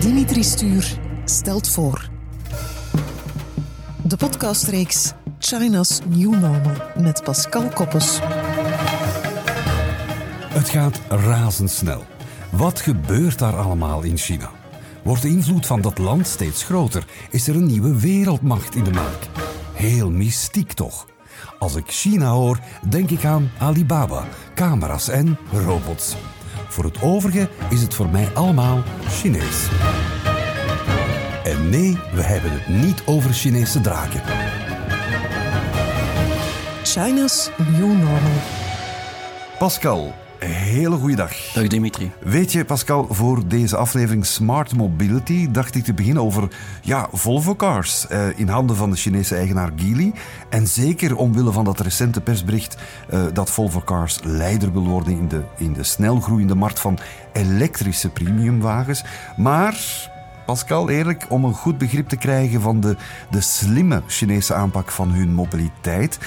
Dimitri Stuur stelt voor. De podcastreeks China's New Normal met Pascal Koppes. Het gaat razendsnel. Wat gebeurt daar allemaal in China? Wordt de invloed van dat land steeds groter? Is er een nieuwe wereldmacht in de maak? Heel mystiek toch? Als ik China hoor, denk ik aan Alibaba, camera's en robots. Voor het overige is het voor mij allemaal Chinees. En nee, we hebben het niet over Chinese draken. China's New Normal. Pascal, hele goede dag. Dag Dimitri. Weet je, Pascal, voor deze aflevering Smart Mobility dacht ik te beginnen over ja, Volvo Cars eh, in handen van de Chinese eigenaar Geely. En zeker omwille van dat recente persbericht eh, dat Volvo Cars leider wil worden in de, in de snelgroeiende markt van elektrische premiumwagens. Maar Pascal, eerlijk, om een goed begrip te krijgen van de, de slimme Chinese aanpak van hun mobiliteit,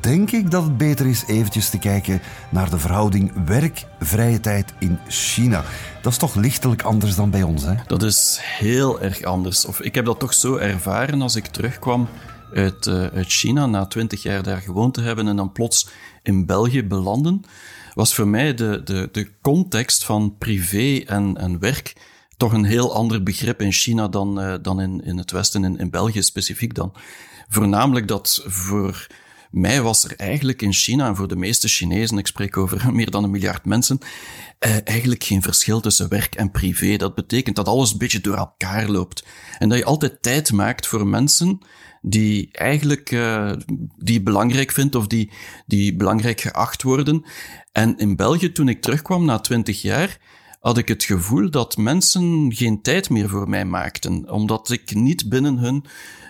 denk ik dat het beter is eventjes te kijken naar de verhouding werk-vrije tijd in China. Dat is toch lichtelijk anders dan bij ons, hè? Dat is heel erg anders. Of ik heb dat toch zo ervaren als ik terugkwam uit, uh, uit China na twintig jaar daar gewoond te hebben en dan plots in België belanden, was voor mij de, de, de context van privé en, en werk toch een heel ander begrip in China dan, uh, dan in, in het Westen, in, in België specifiek dan. Voornamelijk dat voor mij was er eigenlijk in China en voor de meeste Chinezen, ik spreek over meer dan een miljard mensen, eh, eigenlijk geen verschil tussen werk en privé. Dat betekent dat alles een beetje door elkaar loopt. En dat je altijd tijd maakt voor mensen die eigenlijk uh, die belangrijk vindt of die, die belangrijk geacht worden. En in België, toen ik terugkwam na twintig jaar, had ik het gevoel dat mensen geen tijd meer voor mij maakten, omdat ik niet binnen hun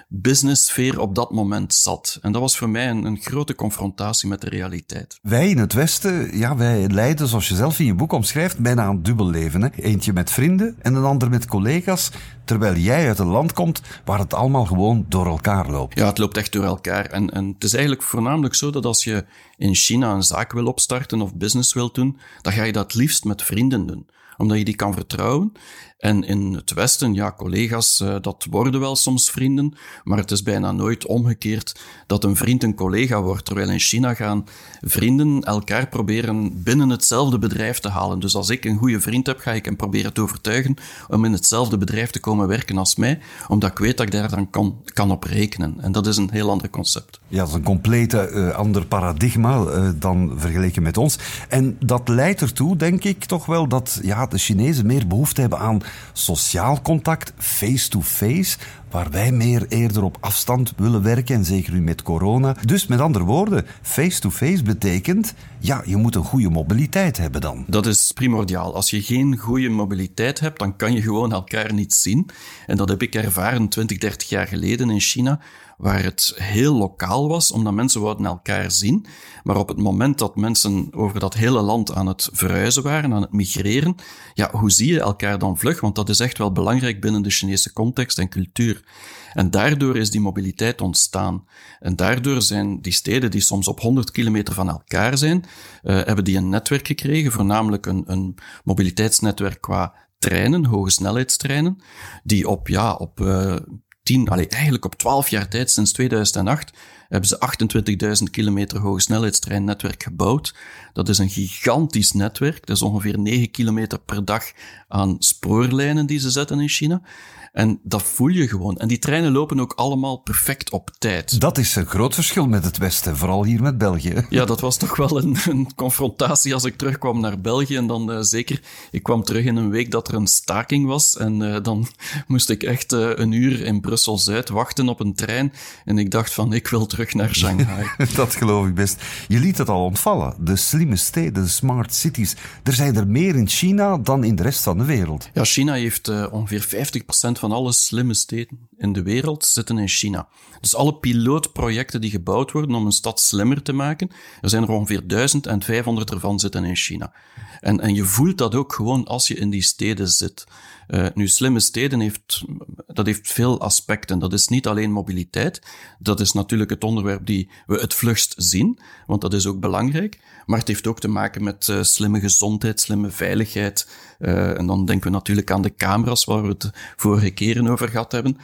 businesssfeer op dat moment zat. En dat was voor mij een, een, grote confrontatie met de realiteit. Wij in het Westen, ja, wij leiden, zoals je zelf in je boek omschrijft, bijna een dubbel leven. Hè? Eentje met vrienden en een ander met collega's, terwijl jij uit een land komt waar het allemaal gewoon door elkaar loopt. Ja, het loopt echt door elkaar. En, en het is eigenlijk voornamelijk zo dat als je in China een zaak wil opstarten of business wil doen, dan ga je dat liefst met vrienden doen omdat je die kan vertrouwen. En in het Westen, ja, collega's, uh, dat worden wel soms vrienden, maar het is bijna nooit omgekeerd dat een vriend een collega wordt. Terwijl in China gaan vrienden elkaar proberen binnen hetzelfde bedrijf te halen. Dus als ik een goede vriend heb, ga ik hem proberen te overtuigen om in hetzelfde bedrijf te komen werken als mij, omdat ik weet dat ik daar dan kan, kan op rekenen. En dat is een heel ander concept. Ja, dat is een complete uh, ander paradigma uh, dan vergeleken met ons. En dat leidt ertoe, denk ik, toch wel dat ja, de Chinezen meer behoefte hebben aan sociaal contact, face-to-face, waar wij meer eerder op afstand willen werken, en zeker nu met corona. Dus met andere woorden, face-to-face betekent, ja, je moet een goede mobiliteit hebben dan. Dat is primordiaal. Als je geen goede mobiliteit hebt, dan kan je gewoon elkaar niet zien. En dat heb ik ervaren 20, 30 jaar geleden in China, waar het heel lokaal was, omdat mensen wouden elkaar zien. Maar op het moment dat mensen over dat hele land aan het verhuizen waren, aan het migreren, ja, hoe zie je elkaar dan vlug? Want dat is echt wel belangrijk binnen de Chinese context en cultuur. En daardoor is die mobiliteit ontstaan. En daardoor zijn die steden die soms op 100 kilometer van elkaar zijn, uh, hebben die een netwerk gekregen, voornamelijk een, een mobiliteitsnetwerk qua treinen, hoge snelheidstreinen, die op, ja, op uh, 10, allee, eigenlijk op 12 jaar tijd, sinds 2008, hebben ze 28.000 kilometer hoge snelheidstreinnetwerk gebouwd. Dat is een gigantisch netwerk. Dat is ongeveer 9 kilometer per dag aan spoorlijnen die ze zetten in China. En dat voel je gewoon. En die treinen lopen ook allemaal perfect op tijd. Dat is een groot verschil met het Westen, vooral hier met België. Ja, dat was toch wel een, een confrontatie als ik terugkwam naar België. En dan uh, zeker, ik kwam terug in een week dat er een staking was. En uh, dan moest ik echt uh, een uur in Brussel-Zuid wachten op een trein. En ik dacht van, ik wil terug naar Shanghai. dat geloof ik best. Je liet het al ontvallen. De slimme steden, de smart cities. Er zijn er meer in China dan in de rest van de wereld. Ja, China heeft ongeveer 50% van alle slimme steden in de wereld zitten in China. Dus alle pilootprojecten die gebouwd worden om een stad slimmer te maken, er zijn er ongeveer 1500 ervan zitten in China. En, en je voelt dat ook gewoon als je in die steden zit. Uh, nu, slimme steden heeft, dat heeft veel aspecten. Dat is niet alleen mobiliteit. Dat is natuurlijk het onderwerp die we het vlugst zien, want dat is ook belangrijk. Maar het heeft ook te maken met uh, slimme gezondheid, slimme veiligheid. Uh, en dan denken we natuurlijk aan de camera's waar we het vorige keren over gehad hebben.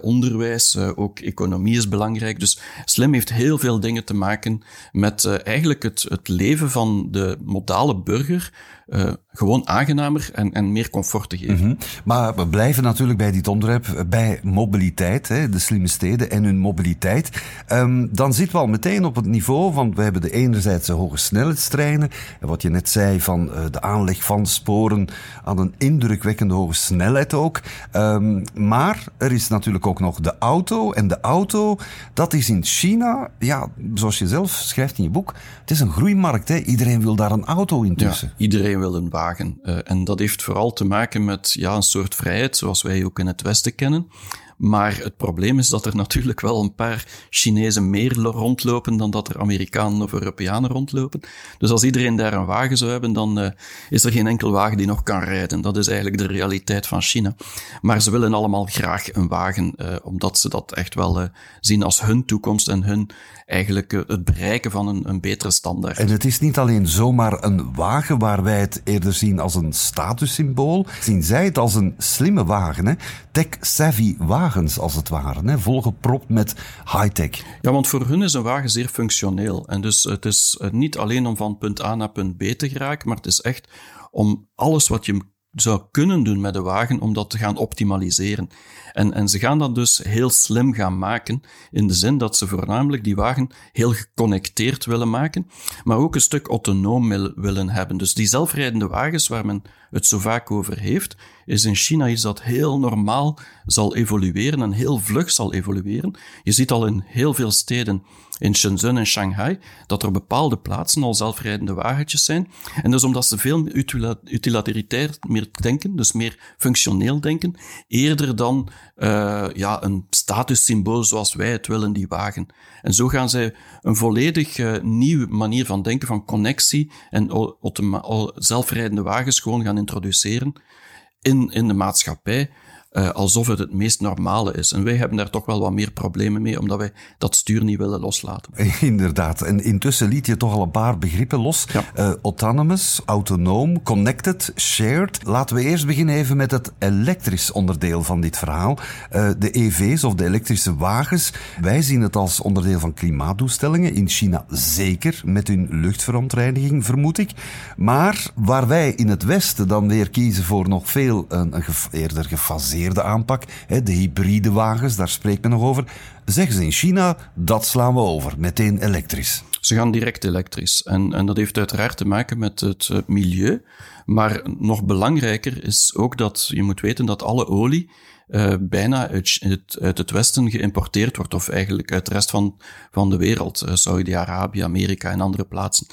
onderwijs, ook economie is belangrijk. Dus slim heeft heel veel dingen te maken met eigenlijk het, het leven van de modale burger uh, gewoon aangenamer en, en meer comfort te geven. Mm -hmm. Maar we blijven natuurlijk bij dit onderwerp, eh, bij mobiliteit, hè, de slimme steden en hun mobiliteit. Um, dan zitten we al meteen op het niveau van, we hebben de enerzijds de hoge snelheidstreinen, en wat je net zei van uh, de aanleg van sporen aan een indrukwekkende hoge snelheid ook. Um, maar er is natuurlijk ook nog de auto. En de auto, dat is in China, ja, zoals je zelf schrijft in je boek, het is een groeimarkt. Hè. Iedereen wil daar een auto intussen. Ja, iedereen wil een wagen. Uh, en dat heeft vooral te maken met ja, een soort vrijheid, zoals wij ook in het Westen kennen. Maar het probleem is dat er natuurlijk wel een paar Chinezen meer rondlopen dan dat er Amerikanen of Europeanen rondlopen. Dus als iedereen daar een wagen zou hebben, dan uh, is er geen enkel wagen die nog kan rijden. Dat is eigenlijk de realiteit van China. Maar ze willen allemaal graag een wagen, uh, omdat ze dat echt wel zien als hun toekomst en hun eigenlijk het bereiken van een, een betere standaard. En het is niet alleen zomaar een wagen waar wij het eerder zien als een statussymbool. Zien zij het als een slimme wagen, hè? tech-savvy wagen als het ware, hè, volgepropt met high-tech. Ja, want voor hun is een wagen zeer functioneel. En dus het is eh, niet alleen om van punt A naar punt B te geraken, maar het is echt om alles wat je zou kunnen doen met de wagen om dat te gaan optimaliseren. En, en ze gaan dat dus heel slim gaan maken, in de zin dat ze voornamelijk die wagen heel geconnecteerd willen maken, maar ook een stuk autonoom willen hebben. Dus die zelfrijdende wagens waar men het zo vaak over heeft, is in China iets dat heel normaal zal evolueren en heel vlug zal evolueren. Je ziet al in heel veel steden in Shenzhen en Shanghai, dat er bepaalde plaatsen al zelfrijdende wagentjes zijn. En dus omdat ze veel utilitair meer denken, dus meer functioneel denken, eerder dan uh, ja, een statussymbool zoals wij het willen, die wagen. En zo gaan zij een volledig uh, nieuwe manier van denken, van connectie en zelfrijdende wagens gewoon gaan introduceren in, in de maatschappij uh, alsof het het meest normale is. En wij hebben daar toch wel wat meer problemen mee, omdat wij dat stuur niet willen loslaten. Inderdaad. En intussen liet je toch al een paar begrippen los. Ja. Uh, autonomous, autonoom, connected, shared. Laten we eerst beginnen even met het elektrisch onderdeel van dit verhaal. Uh, de EV's of de elektrische wagens. Wij zien het als onderdeel van klimaatdoelstellingen. In China zeker, met hun luchtverontreiniging, vermoed ik. Maar waar wij in het Westen dan weer kiezen voor nog veel een, een eerder gefaseerd de aanpak, de hybride wagens, daar spreekt men nog over. Zeggen ze in China, dat slaan we over, meteen elektrisch. Ze gaan direct elektrisch. En, en dat heeft uiteraard te maken met het milieu. Maar nog belangrijker is ook dat je moet weten dat alle olie uh, bijna uit het, het Westen geïmporteerd wordt, of eigenlijk uit de rest van, van de wereld, uh, Saudi-Arabië, Amerika en andere plaatsen.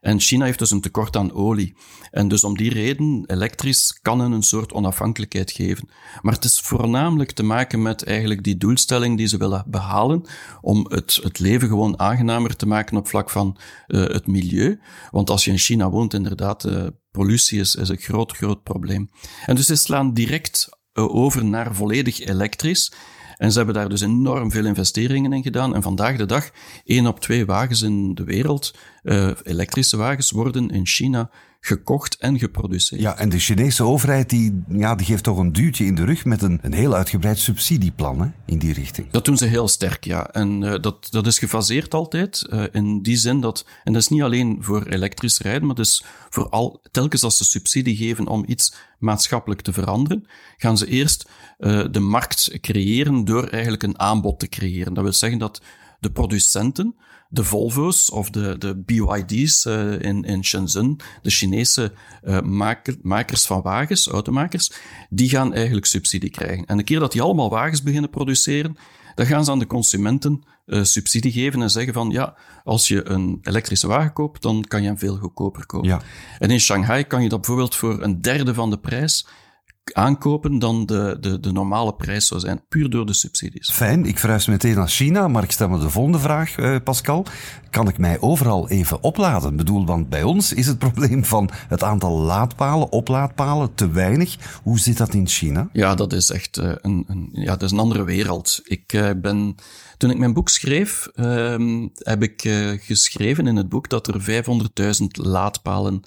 En China heeft dus een tekort aan olie. En dus om die reden, elektrisch kan hen een soort onafhankelijkheid geven. Maar het is voornamelijk te maken met eigenlijk die doelstelling die ze willen behalen, om het, het leven gewoon aangenamer te maken op vlak van uh, het milieu. Want als je in China woont, inderdaad, uh, pollutie is, is een groot, groot probleem. En dus ze slaan direct over naar volledig elektrisch. En ze hebben daar dus enorm veel investeringen in gedaan. En vandaag de dag, één op twee wagens in de wereld, uh, elektrische wagens, worden in China gekocht en geproduceerd. Ja, en de Chinese overheid die, ja, die geeft toch een duwtje in de rug met een, een heel uitgebreid subsidieplan hè, in die richting. Dat doen ze heel sterk, ja. En uh, dat, dat is gefaseerd altijd uh, in die zin dat, en dat is niet alleen voor elektrisch rijden, maar dus voor al, telkens als ze subsidie geven om iets maatschappelijk te veranderen, gaan ze eerst uh, de markt creëren door eigenlijk een aanbod te creëren. Dat wil zeggen dat de producenten de Volvo's of de, de BYD's uh, in, in Shenzhen, de Chinese uh, maker, makers van wagens, automakers, die gaan eigenlijk subsidie krijgen. En de keer dat die allemaal wagens beginnen produceren, dan gaan ze aan de consumenten uh, subsidie geven en zeggen van ja, als je een elektrische wagen koopt, dan kan je hem veel goedkoper kopen. Ja. En in Shanghai kan je dat bijvoorbeeld voor een derde van de prijs aankopen dan de, de, de normale prijs zou zijn, puur door de subsidies. Fijn, ik verhuis meteen naar China, maar ik stel me de volgende vraag, eh, Pascal. Kan ik mij overal even opladen? Ik bedoel, want bij ons is het probleem van het aantal laadpalen, oplaadpalen, te weinig. Hoe zit dat in China? Ja, dat is echt uh, een, een, ja, dat is een andere wereld. Ik uh, ben, toen ik mijn boek schreef, uh, heb ik uh, geschreven in het boek dat er 500.000 laadpalen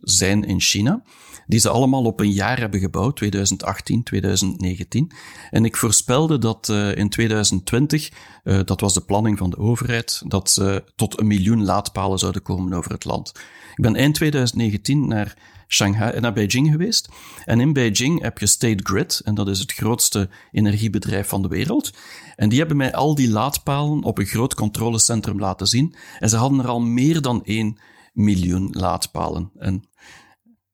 zijn in China die ze allemaal op een jaar hebben gebouwd, 2018, 2019. En ik voorspelde dat uh, in 2020, uh, dat was de planning van de overheid, dat ze tot een miljoen laadpalen zouden komen over het land. Ik ben eind 2019 naar Shanghai, naar Beijing geweest. En in Beijing heb je State Grid, en dat is het grootste energiebedrijf van de wereld. En die hebben mij al die laadpalen op een groot controlecentrum laten zien. En ze hadden er al meer dan één miljoen laadpalen. En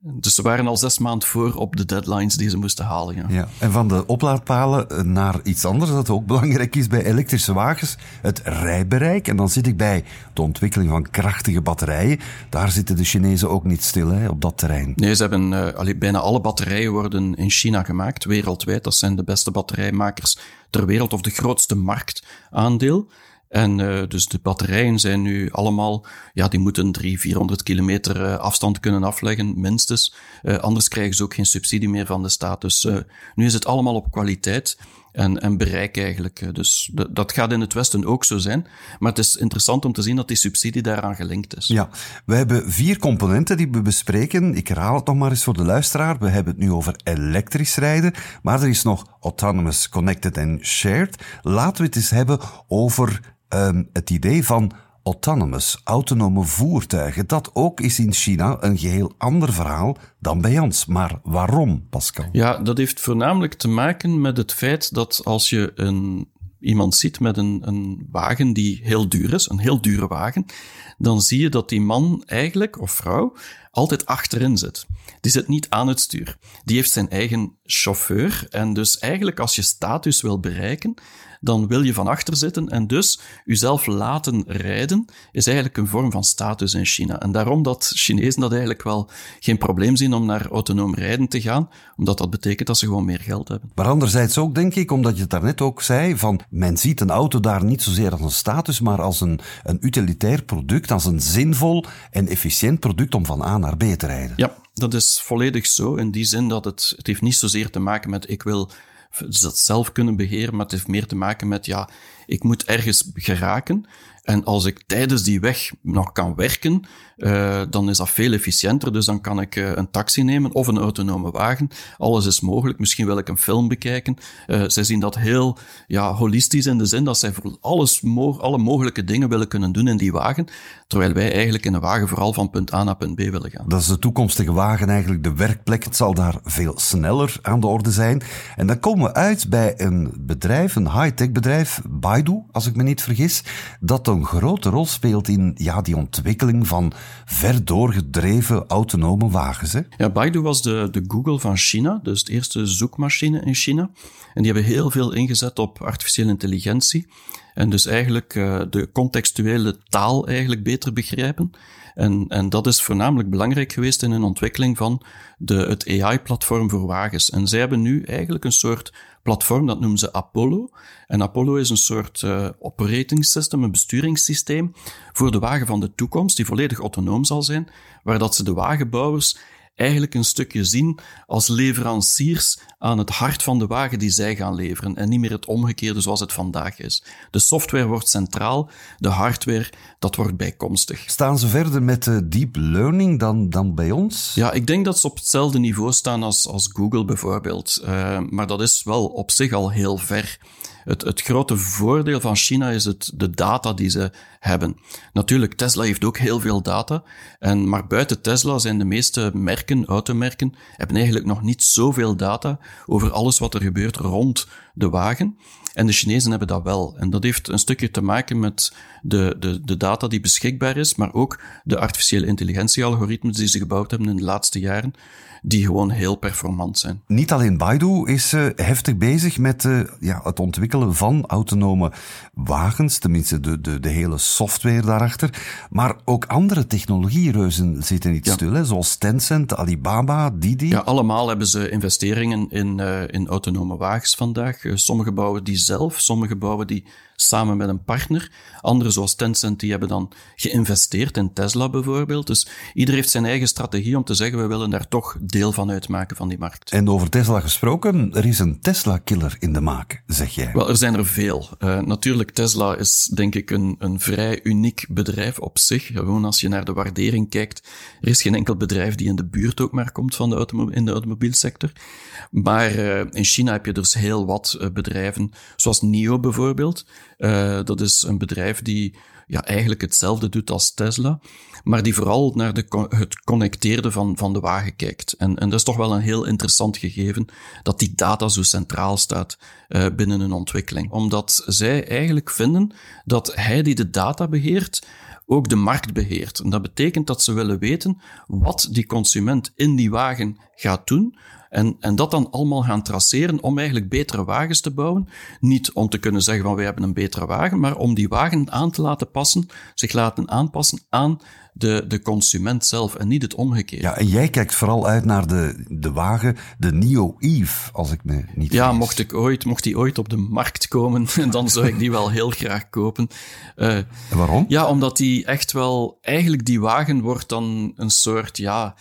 dus ze waren al zes maanden voor op de deadlines die ze moesten halen. Ja. ja. En van de oplaadpalen naar iets anders dat ook belangrijk is bij elektrische wagens, het rijbereik. En dan zit ik bij de ontwikkeling van krachtige batterijen. Daar zitten de Chinezen ook niet stil hè, op dat terrein. Nee, ze hebben uh, bijna alle batterijen worden in China gemaakt, wereldwijd. Dat zijn de beste batterijmakers ter wereld of de grootste marktaandeel. En uh, dus de batterijen zijn nu allemaal, ja, die moeten 300, 400 kilometer uh, afstand kunnen afleggen, minstens. Uh, anders krijgen ze ook geen subsidie meer van de staat. Dus nu is het allemaal op kwaliteit en, en bereik eigenlijk. Dus dat gaat in het Westen ook zo zijn. Maar het is interessant om te zien dat die subsidie daaraan gelinkt is. Ja, we hebben vier componenten die we bespreken. Ik herhaal het nog maar eens voor de luisteraar. We hebben het nu over elektrisch rijden, maar er is nog autonomous, connected en shared. Laten we het eens hebben over um, het idee van autonomous, autonome voertuigen. Dat ook is in China een geheel ander verhaal dan bij ons. Maar waarom, Pascal? Ja, dat heeft voornamelijk te maken met het feit dat als je een, iemand ziet met een, een wagen die heel duur is, een heel dure wagen, dan zie je dat die man eigenlijk, of vrouw, altijd achterin zit. Die zit niet aan het stuur. Die heeft zijn eigen chauffeur. En dus eigenlijk als je status wil bereiken, dan wil je van achter zitten en dus jezelf laten rijden is eigenlijk een vorm van status in China. En daarom dat Chinezen dat eigenlijk wel geen probleem zien om naar autonoom rijden te gaan, omdat dat betekent dat ze gewoon meer geld hebben. Maar anderzijds ook, denk ik, omdat je het daarnet ook zei, van men ziet een auto daar niet zozeer als een status, maar als een, een utilitair product, als een zinvol en efficiënt product om van Naar rijden. Ja, dat is volledig zo, in die zin dat het, het heeft niet zozeer te maken met ik wil dat zelf kunnen beheren, maar het heeft meer te maken met, ja, ik moet ergens geraken. En als ik tijdens die weg nog kan werken, uh, dan is dat veel efficiënter. Dus dan kan ik uh, een taxi nemen of een autonome wagen. Alles is mogelijk. Misschien wil ik een film bekijken. Uh, zij zien dat heel ja, holistisch in de zin dat zij voor alles, mo alle mogelijke dingen willen kunnen doen in die wagen. Terwijl wij eigenlijk in een wagen vooral van punt A naar punt B willen gaan. Dat is de toekomstige wagen eigenlijk de werkplek. Het zal daar veel sneller aan de orde zijn. En dan komen we uit bij een bedrijf, een high-tech bedrijf, Baidu, als ik me niet vergis, dat een grote rol speelt in ja, die ontwikkeling van ver doorgedreven autonome wagens. Hè? Ja, Baidu was de, de Google van China, dus de eerste zoekmachine in China. En die hebben heel veel ingezet op artificiële intelligentie. En dus eigenlijk uh, de contextuele taal eigenlijk beter begrijpen. En, en dat is voornamelijk belangrijk geweest in een ontwikkeling van de, het AI-platform voor wagens. En zij hebben nu eigenlijk een soort platform, dat noemen ze Apollo. En Apollo is een soort uh, operating system, een besturingssysteem voor de wagen van de toekomst, die volledig autonoom zal zijn, waar dat ze de wagenbouwers eigenlijk een stukje zien als leveranciers aan het hart van de wagen die zij gaan leveren en niet meer het omgekeerde zoals het vandaag is. De software wordt centraal, de hardware, dat wordt bijkomstig. Staan ze verder met uh, deep learning dan, dan bij ons? Ja, ik denk dat ze op hetzelfde niveau staan als, als Google bijvoorbeeld. Uh, maar dat is wel op zich al heel ver. Het, het grote voordeel van China is het, de data die ze hebben. Natuurlijk, Tesla heeft ook heel veel data. En, maar buiten Tesla zijn de meeste merken, automerken, hebben eigenlijk nog niet zoveel data over alles wat er gebeurt rond de wagen. En de Chinezen hebben dat wel. En dat heeft een stukje te maken met de, de, de data die beschikbaar is, maar ook de artificiële intelligentie-algoritmes die ze gebouwd hebben in de laatste jaren die gewoon heel performant zijn. Niet alleen Baidu is uh, heftig bezig met uh, ja, het ontwikkelen van autonome wagens, tenminste de, de, de hele software daarachter, maar ook andere technologiereuzen zitten niet ja. stil, hè, zoals Tencent Tencent, Alibaba, Didi? Ja, allemaal hebben ze investeringen in, uh, in autonome wagens vandaag. Uh, sommige bouwen die zelf, sommige bouwen die samen met een partner. Anderen, zoals Tencent, die hebben dan geïnvesteerd in Tesla bijvoorbeeld. Dus ieder heeft zijn eigen strategie om te zeggen, we willen daar toch deel van uitmaken van die markt. En over Tesla gesproken, er is een Tesla-killer in de maak, zeg jij. Wel, er zijn er veel. Uh, natuurlijk, Tesla is denk ik een, een vrij uniek bedrijf op zich. Gewoon als je naar de waardering kijkt, er is geen enkel bedrijf die in de buurt ook maar komt van de in de automobielsector. Maar uh, in China heb je dus heel wat uh, bedrijven, zoals NIO bijvoorbeeld. Uh, dat is een bedrijf die ja, eigenlijk hetzelfde doet als Tesla, maar die vooral naar de, het connecteerde van, van de wagen kijkt. En, en dat is toch wel een heel interessant gegeven, dat die data zo centraal staat uh, binnen een ontwikkeling. Omdat zij eigenlijk vinden dat hij die de data beheert, ook de markt beheert. En dat betekent dat ze willen weten wat die consument in die wagen gaat doen, en, en dat dan allemaal gaan traceren om eigenlijk betere wagens te bouwen. Niet om te kunnen zeggen van wij hebben een betere wagen, maar om die wagen aan te laten passen, zich laten aanpassen aan de, de consument zelf en niet het omgekeerde. Ja, en jij kijkt vooral uit naar de, de wagen, de Nio Eve, als ik me niet Ja, mocht, ik ooit, mocht die ooit op de markt komen, dan zou ik die wel heel graag kopen. Uh, waarom? Ja, omdat die echt wel, eigenlijk die wagen wordt dan een soort, ja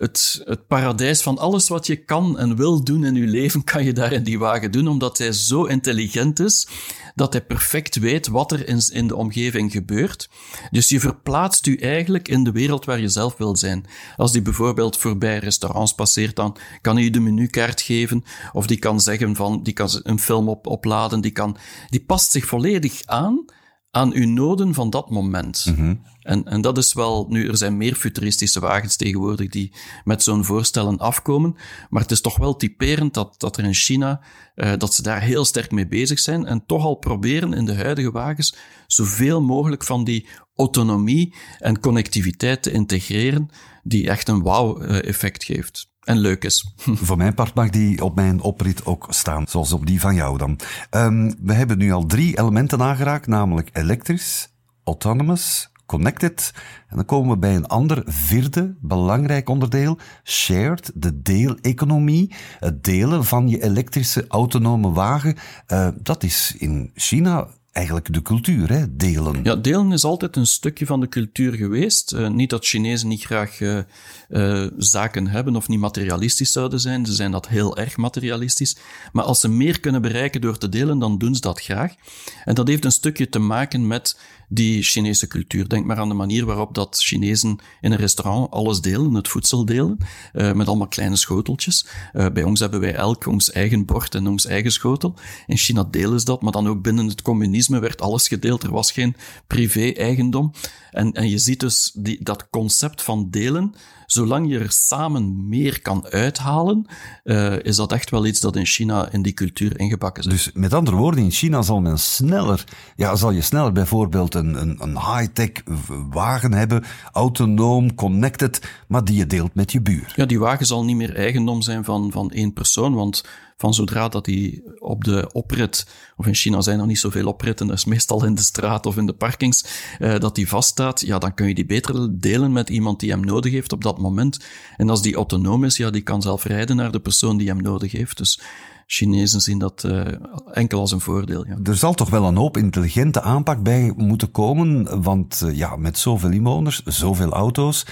het, het paradijs van alles wat je kan en wil doen in je leven, kan je daar in die wagen doen, omdat hij zo intelligent is dat hij perfect weet wat er in, de omgeving gebeurt. Dus je verplaatst u eigenlijk in de wereld waar je zelf wil zijn. Als die bijvoorbeeld voorbij restaurants passeert, dan kan hij je de menukaart geven, of die kan zeggen van, die kan een film op, opladen, die kan, die past zich volledig aan aan uw noden van dat moment. Mhm. en, en dat is wel, nu, er zijn meer futuristische wagens tegenwoordig die met zo'n voorstellen afkomen, maar het is toch wel typerend dat, dat er in China, uh, dat ze daar heel sterk mee bezig zijn en toch al proberen in de huidige wagens zoveel mogelijk van die autonomie en connectiviteit te integreren, die echt een wauw-effect geeft en leuk is. Voor mijn part mag die op mijn oprit ook staan, zoals op die van jou dan. Um, we hebben nu al drie elementen aangeraakt, namelijk elektrisch, autonomous, connected. En dan komen we bij een ander vierde belangrijk onderdeel, shared, de deeleconomie. Het delen van je elektrische autonome wagen. Uh, dat is in China eigenlijk de cultuur, hè? delen. Ja, delen is altijd een stukje van de cultuur geweest. Uh, niet dat Chinezen niet graag uh, uh, zaken hebben of niet materialistisch zouden zijn. Ze zijn dat heel erg materialistisch. Maar als ze meer kunnen bereiken door te delen, dan doen ze dat graag. En dat heeft een stukje te maken met die Chinese cultuur. Denk maar aan de manier waarop dat Chinezen in een restaurant alles delen, het voedsel delen, met allemaal kleine schoteltjes. Bij ons hebben wij elk ons eigen bord en ons eigen schotel. In China delen ze dat, maar dan ook binnen het communisme werd alles gedeeld. Er was geen privé-eigendom. En, en je ziet dus die, dat concept van delen, zolang je er samen meer kan uithalen, uh, is dat echt wel iets dat in China in die cultuur ingebakken is. Dus met andere woorden, in China zal men sneller, ja, zal je sneller bijvoorbeeld een, een, een high-tech wagen hebben, autonoom, connected, maar die je deelt met je buur. Ja, die wagen zal niet meer eigendom zijn van, van één persoon, want van zodra dat hij op de oprit, of in China zijn er niet zoveel opritten, dat is meestal in de straat of in de parkings, uh, dat die vaststaat, ja, dan kun je die beter delen met iemand die hem nodig heeft op dat moment. En als die autonoom is, ja, die kan zelf rijden naar de persoon die hem nodig heeft. Dus Chinezen zien dat uh, enkel als een voordeel. Ja. Er zal toch wel een hoop intelligente aanpak bij moeten komen, want uh, ja, met zoveel inwoners, zoveel auto's,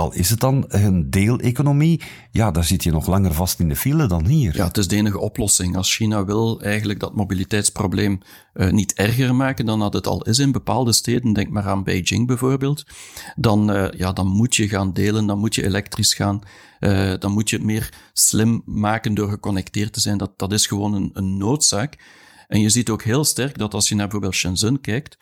al is het dan een deeleconomie, ja, daar zit je nog langer vast in de file dan hier. Ja, het is de enige oplossing. Als China wil eigenlijk dat mobiliteitsprobleem uh, niet erger maken dan dat het al is in bepaalde steden, denk maar aan Beijing bijvoorbeeld, dan, uh, ja, dan moet je gaan delen, dan moet je elektrisch gaan, uh, dan moet je het meer slim maken door geconnecteerd te zijn. Dat, dat is gewoon een, een noodzaak. En je ziet ook heel sterk dat als je naar bijvoorbeeld Shenzhen kijkt,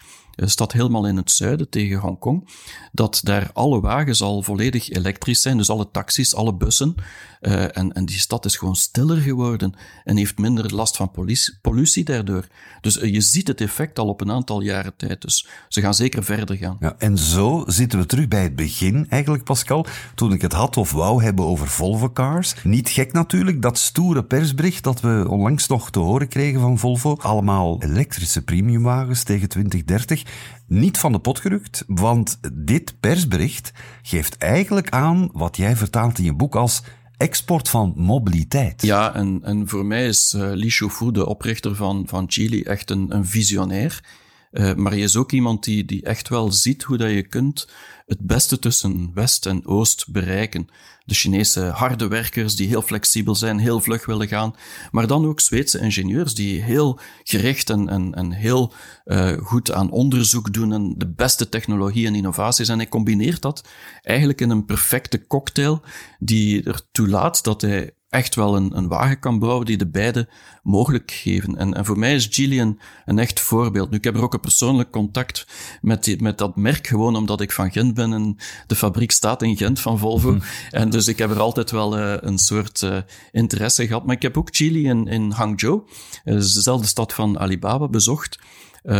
stad helemaal in het zuiden tegen Hongkong, dat daar alle wagens al volledig elektrisch zijn, dus alle taxis, alle bussen. Uh, en, en die stad is gewoon stiller geworden en heeft minder last van pollutie, pollutie daardoor. Dus uh, je ziet het effect al op een aantal jaren tijd. Dus ze gaan zeker verder gaan. Ja, en zo zitten we terug bij het begin eigenlijk, Pascal. Toen ik het had of wou hebben over Volvo Cars. Niet gek natuurlijk, dat stoere persbericht dat we onlangs nog te horen kregen van Volvo. Allemaal elektrische premiumwagens tegen 2030. Niet van de pot gerukt, want dit persbericht geeft eigenlijk aan wat jij vertaalt in je boek als export van mobiliteit. Ja, en, en voor mij is uh, Shufu, de oprichter van, van Chili, echt een, een visionair. Uh, maar hij is ook iemand die, die echt wel ziet hoe dat je kunt het beste tussen West en Oost bereiken. De Chinese harde werkers die heel flexibel zijn, heel vlug willen gaan, maar dan ook Zweedse ingenieurs die heel gericht en, en, heel uh, goed aan onderzoek doen en de beste technologie en innovaties. En hij combineert dat eigenlijk in een perfecte cocktail die ertoe laat dat hij echt wel een, een wagen kan bouwen die de beide mogelijk geven. En, en voor mij is Gillian een echt voorbeeld. Nu, ik heb er ook een persoonlijk contact met, die, met dat merk, gewoon omdat ik van Gent ben en de fabriek staat in Gent van Volvo. Mhm. En dus ik heb er altijd wel uh, een soort uh, interesse gehad. Maar ik heb ook Geely in, in Hangzhou, uh, dezelfde stad van Alibaba, bezocht.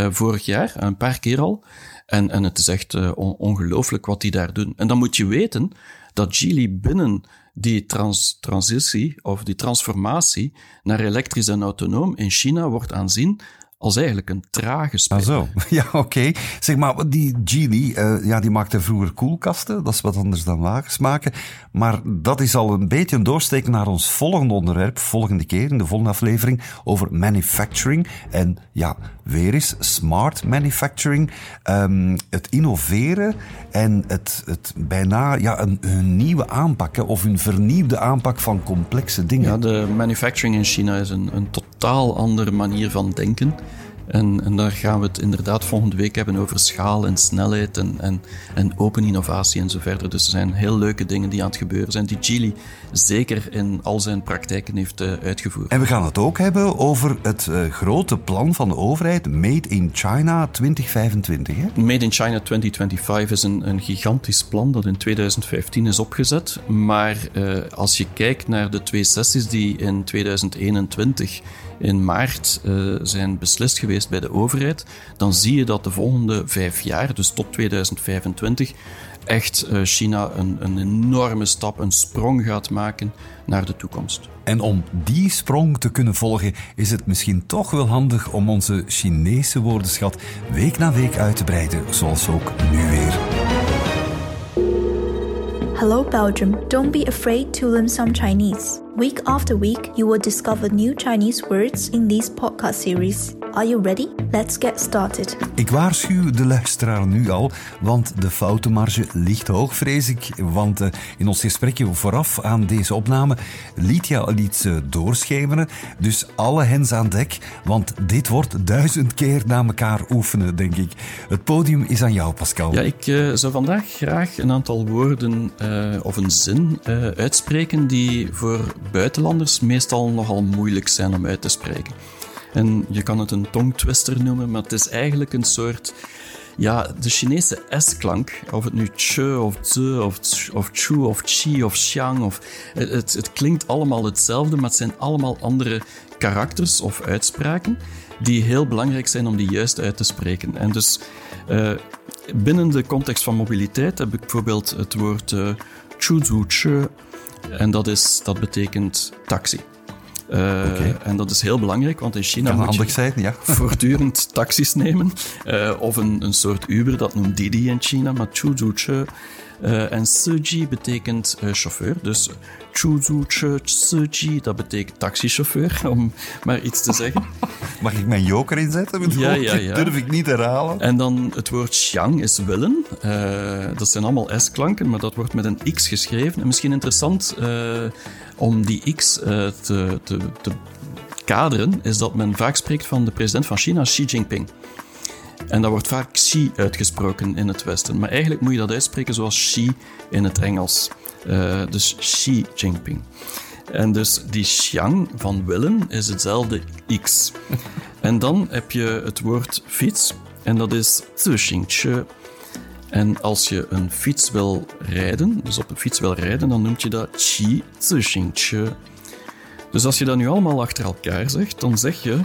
vorig jaar, een paar keer al. En, en het is echt ongelooflijk wat die daar doen. En dan moet je weten dat Geely binnen die trans transitie of die transformatie naar elektrisch en autonoom in China wordt aanzien als eigenlijk een trage speler. Ah zo, ja oké. Zeg maar, die Geely, uh, ja, die maakte vroeger koelkasten. Dat is wat anders dan wagens maken. Maar dat is al een beetje een doorsteek naar ons volgende onderwerp. Volgende keer, in de volgende aflevering, over manufacturing. En ja, weer eens smart manufacturing. Um, het innoveren en het, het bijna ja, een, een nieuwe aanpak of een vernieuwde aanpak van complexe dingen. Ja, de manufacturing in China is een, een totaal andere manier van denken. En, en, daar gaan we het inderdaad volgende week hebben over schaal en snelheid en, en, en open innovatie en zo verder. Dus er zijn heel leuke dingen die aan het gebeuren zijn, die Geely zeker in al zijn praktijken heeft uh, uitgevoerd. En we gaan het ook hebben over het uh, grote plan van de overheid, Made in China 2025. Hè? Made in China 2025 is een, een gigantisch plan dat in 2015 is opgezet. Maar uh, als je kijkt naar de twee sessies die in 2021 in maart uh, zijn beslist geweest bij de overheid, dan zie je dat de volgende vijf jaar, dus tot 2025, echt uh, China een, een enorme stap, een sprong gaat maken naar de toekomst. En om die sprong te kunnen volgen, is het misschien toch wel handig om onze Chinese woordenschat week na week uit te breiden, zoals ook nu weer. Hello, Belgium. Don't be afraid to learn some Chinese. Week after week, you will discover new Chinese words in this podcast series. Are you ready? Let's get started. Ik waarschuw de luisteraar nu al, want de foutenmarge ligt hoog, vrees ik. Want uh, in ons gesprekje vooraf aan deze opname liet je al iets uh, doorschemeren. Dus alle hens aan dek, want dit wordt duizend keer na elkaar oefenen, denk ik. Het podium is aan jou, Pascal. Ja, ik uh, zou vandaag graag een aantal woorden of een zin uitspreken die voor buitenlanders meestal nogal moeilijk zijn om uit te spreken. En je kan het een tongtwister noemen, maar het is eigenlijk een soort. Ja, de Chinese S-klank, of het nu che of ze of, of chu of chi of xiang, of, het, het klinkt allemaal hetzelfde, maar het zijn allemaal andere karakters of uitspraken die heel belangrijk zijn om die juist uit te spreken. En dus uh, binnen de context van mobiliteit heb ik bijvoorbeeld het woord uh, chu en dat, is, dat betekent taxi. Uh, En dat is heel belangrijk, want in China moet je zijn, ja. voortdurend taxis nemen. Uh, of een, een soort Uber, dat noemt Didi in China, maar Chuzuche. Uh, en Suji betekent chauffeur. Dus Chuzuche Suji, dat betekent taxichauffeur, om maar iets te zeggen. Mag ik mijn joker inzetten? Ja, ja, ja. durf ik niet herhalen. En dan het woord Xiang is willen. dat zijn allemaal S-klanken, maar dat wordt met een X geschreven. En misschien interessant om die X te, te, te kaderen, is dat men vaak spreekt van de president van China, Xi Jinping. En dat wordt vaak Xi uitgesproken in het Westen. Maar eigenlijk moet je dat uitspreken zoals Xi in het Engels. Uh, dus Xi Jinping. En dus die Xiang van willen is hetzelfde X. En dan heb je het woord fiets. En dat is Zixingche. En als je een fiets wil rijden, dus op een fiets wil rijden, dan noem je dat qi zixingche. Dus als je dat nu allemaal achter elkaar zegt, dan zeg je.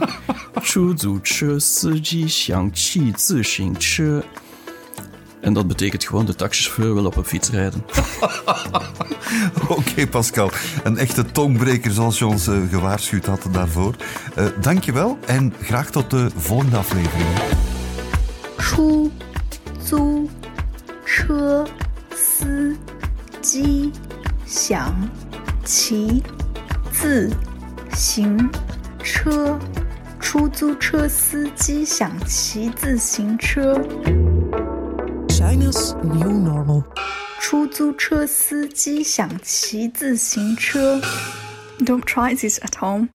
En dat betekent gewoon de taxichauffeur wil op een fiets rijden. Oké, Pascal. Een echte tongbreker zoals je ons eh, gewaarschuwd had daarvoor. Uh, dankjewel en graag tot de volgende aflevering. 自行车。出租车司机想骑自行车。China's new normal. 出租车司机想骑自行车。Don't try this at home.